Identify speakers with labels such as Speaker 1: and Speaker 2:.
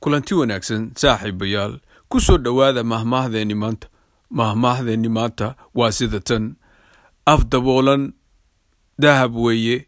Speaker 1: kulanti wanaagsan saaxiibayaal ku soo dhowaada mahmaahdeenni maanta. Mahmaahdeenni maanta waa sida tan. Af daboolan dahab weeye.